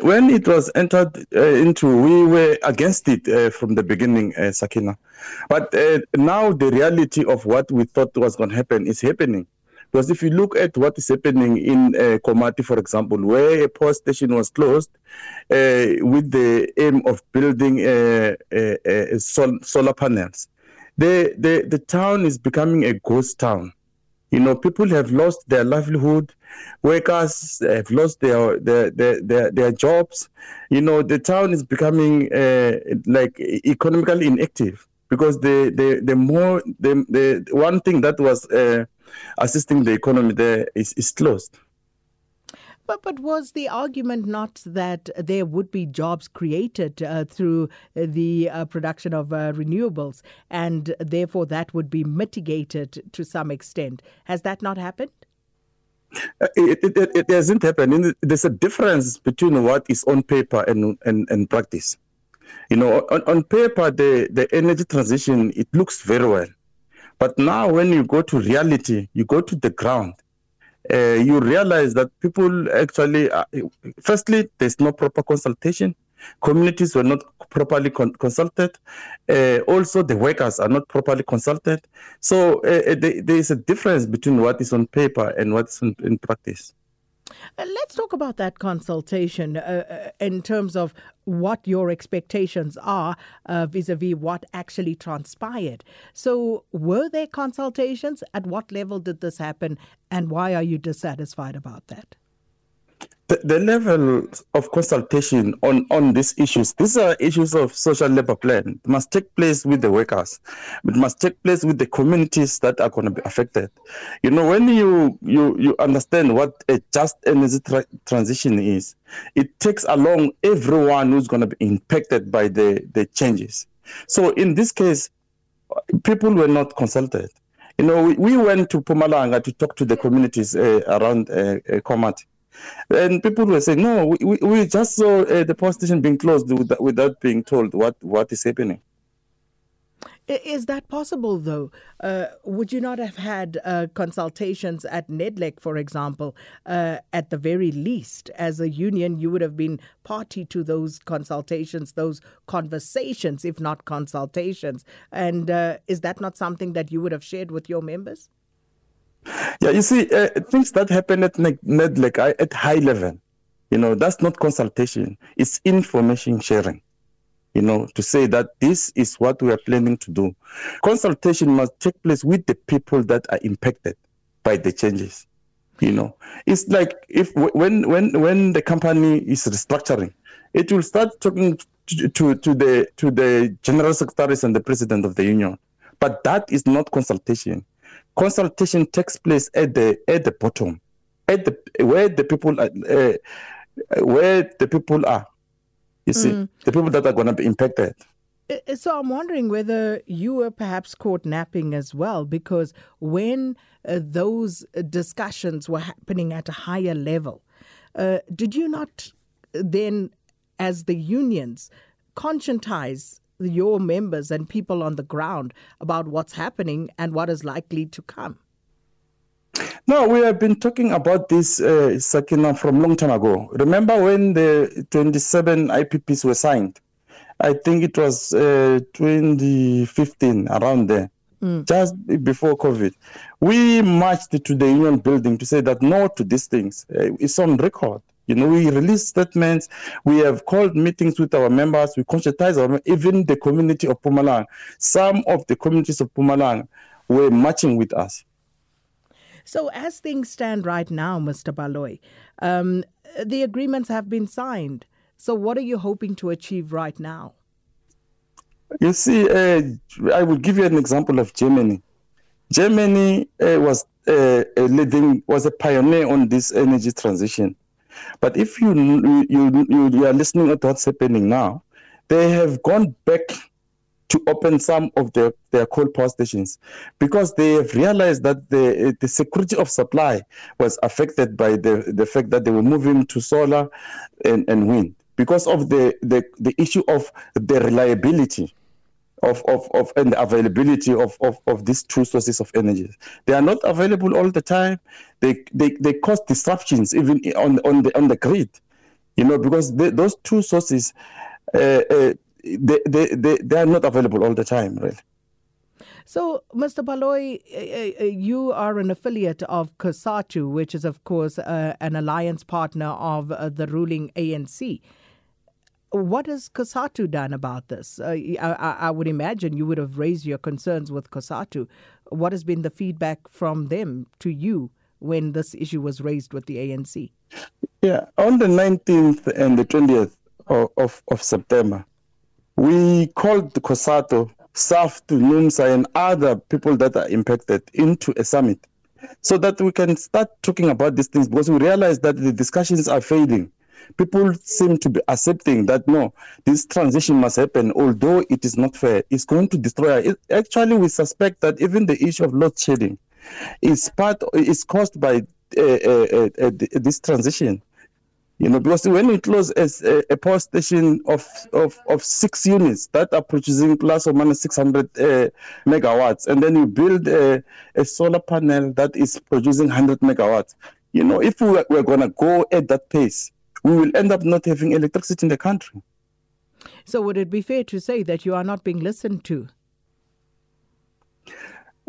When it was entered uh, into, we were against it uh, from the beginning, uh, Sakina. But uh, now the reality of what we thought was going to happen is happening. Because if you look at what is happening in uh, Komati, for example, where a power station was closed uh, with the aim of building uh, sol solar panels, the, the, the town is becoming a ghost town. you know people have lost their livelihood workers have lost their their their their, their jobs you know the town is becoming uh, like economically inactive because the the the more the, the one thing that was uh, assisting the economy there is is closed But, but was the argument not that there would be jobs created uh, through uh, the uh, production of uh, renewables and therefore that would be mitigated to some extent? Has that not happened? Uh, it, it, it, it hasn't happened. There's a difference between what is on paper and, and, and practice. You know, on, on paper, the, the energy transition, it looks very well. But now when you go to reality, you go to the ground, uh, you realize that people actually, uh, firstly, there's no proper consultation. Communities were not properly con- consulted. Uh, also, the workers are not properly consulted. So uh, uh, there is a difference between what is on paper and what's in, in practice. Let's talk about that consultation uh, uh, in terms of what your expectations are uh, vis-a-vis what actually transpired. So, were there consultations? At what level did this happen? And why are you dissatisfied about that? the, the level of consultation on, on these issues, these are issues of social labor plan, it must take place with the workers. It must take place with the communities that are going to be affected. You know, when you, you, you understand what a just energy tra- transition is, it takes along everyone who's going to be impacted by the, the changes. So in this case, people were not consulted. You know, we, we went to Pumalanga to talk to the communities uh, around uh, uh Komati. and people were saying, no, we, we, we just saw uh, the power station being closed without, without being told what, what is happening. Is that possible, though? Uh, would you not have had uh, consultations at NEDLEC, for example, uh, at the very least? As a union, you would have been party to those consultations, those conversations, if not consultations. And uh, is that not something that you would have shared with your members? Yeah, you see, uh, things that happen at NEDLEC are at high level. You know, that's not consultation, it's information sharing. You know, to say that this is what we are planning to do. Consultation must take place with the people that are impacted by the changes. You know, it's like if when when when the company is restructuring, it will start talking to, to, to the to the general secretaries and the president of the union. But that is not consultation. consultation takes place at the at the bottom at the where the people are, uh, where the people are you see mm. the people that are going to be impacted so i'm wondering whether you were perhaps caught napping as well because when uh, those discussions were happening at a higher level uh, did you not then as the unions conscientize your members and people on the ground about what's happening and what is likely to come? No, we have been talking about this uh, Sakina from long time ago. Remember when the 27 IPPs were signed? I think it was uh, 2015 around there. Mm. Just before COVID, we marched to the union building to say that no to these things. Uh, it's on record. Mm. You know, we release statements, we have called meetings with our members, we conscientize our, even the community of Pumalang. Some of the communities of Pumalang were marching with us. So as things stand right now, Mr. Baloy, um, the agreements have been signed. So what are you hoping to achieve right now? You see, uh, I will give you an example of Germany. Germany uh, was uh, leading was a pioneer on this energy transition. But if you you you, you are listening at what's happening now, they have gone back to open some of their, their coal power stations because they have realized that the, the security of supply was affected by the, the fact that they were moving to solar and, and wind because of the, the, the issue of the reliability. of, of, of and the availability of, of, of these two sources of energy. They are not available all the time. They, they, they cause disruptions even on, on, the, on the grid, you know, because they, those two sources, uh, uh, they, they, they, they are not available all the time, really. So, Mr. Baloy, eh, eh, eh, you are an affiliate of COSATU, which is, of course, uh, an alliance partner of uh, the ruling ANC. Uh, what has COSATU done about this? Uh, I, I would imagine you would have raised your concerns with COSATU. What has been the feedback from them to you when this issue was raised with the ANC? Yeah, on the 19th and the 20th of, of, of September, we called the COSATU, SAF, NUMSA, and other people that are impacted into a summit so that we can start talking about these things because we realize that the discussions are failing. people seem to be accepting that no this transition must happen although it is not fair it's going to destroy it, actually we suspect that even the issue of load shedding is part is caused by uh, uh, uh, uh this transition you know because when you close as a, a power station of of of 6 units that are producing plus or minus 600 uh, megawatts and then you build a, a solar panel that is producing 100 megawatts you know if we we're, we're going to go at that pace we will end up not having electricity in the country so would it be fair to say that you are not being listened to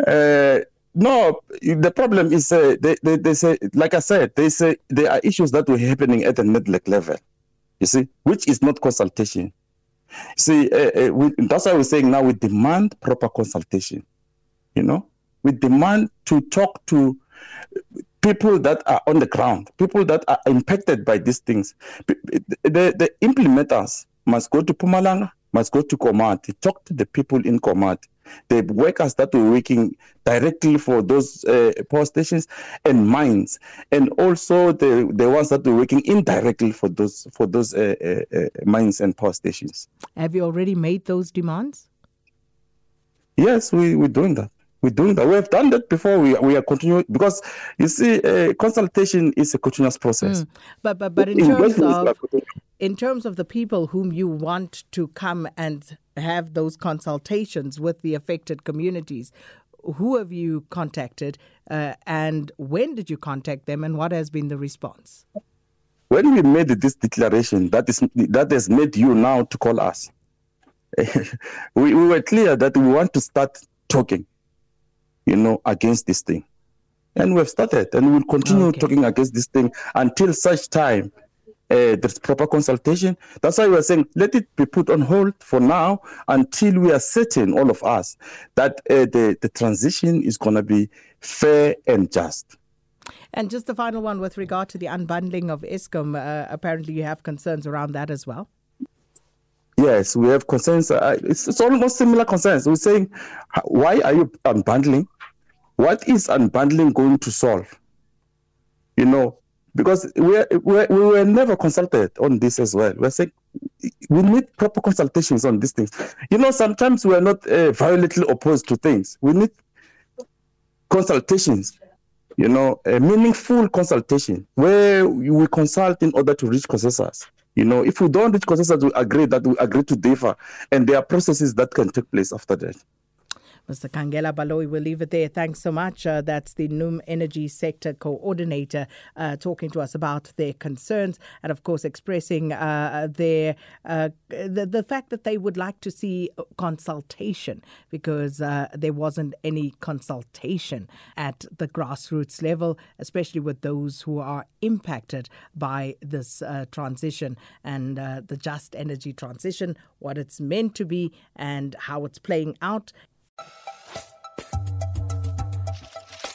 uh no the problem is uh, they, they they say like i said they say there are issues that were happening at the neglect level you see which is not consultation see uh, uh, we, that's why we're saying now we demand proper consultation you know we demand to talk to people that are on the ground, people that are impacted by these things. The, the implementers must go to Pumalanga, must go to Komati, talk to the people in Komati, the workers that were working directly for those uh, power stations and mines, and also the, the ones that were working indirectly for those for those uh, uh, uh mines and power stations. Have you already made those demands? Yes, we, we're doing that. we're doing that. We have done that before. We we are continuing because you see, uh, consultation is a continuous process. Mm. But but but in, in terms of like in terms of the people whom you want to come and have those consultations with the affected communities, who have you contacted, uh, and when did you contact them, and what has been the response? When we made this declaration, that is that has made you now to call us. we, we were clear that we want to start talking. you know, against this thing. And we've started and we'll continue okay. talking against this thing until such time uh, there's proper consultation. That's why we are saying let it be put on hold for now until we are certain, all of us, that uh, the, the transition is going to be fair and just. And just the final one with regard to the unbundling of ESCOM, uh, apparently you have concerns around that as well. Yes, we have concerns. Uh, it's, it's almost similar concerns. We're saying, why are you unbundling? What is unbundling going to solve? You know, because we we we were never consulted on this as well. We're saying we need proper consultations on these things. You know, sometimes we are not uh, violently opposed to things. We need consultations. You know, a meaningful consultation where we consult in order to reach consensus. You know, if we don't reach consensus, we agree that we agree to differ, and there are processes that can take place after that. Mr. Kangela Baloyi, we'll leave it there. Thanks so much. Uh, that's the NUM Energy Sector Coordinator uh, talking to us about their concerns and, of course, expressing uh, their uh, the, the fact that they would like to see consultation because uh, there wasn't any consultation at the grassroots level, especially with those who are impacted by this uh, transition and uh, the just energy transition, what it's meant to be, and how it's playing out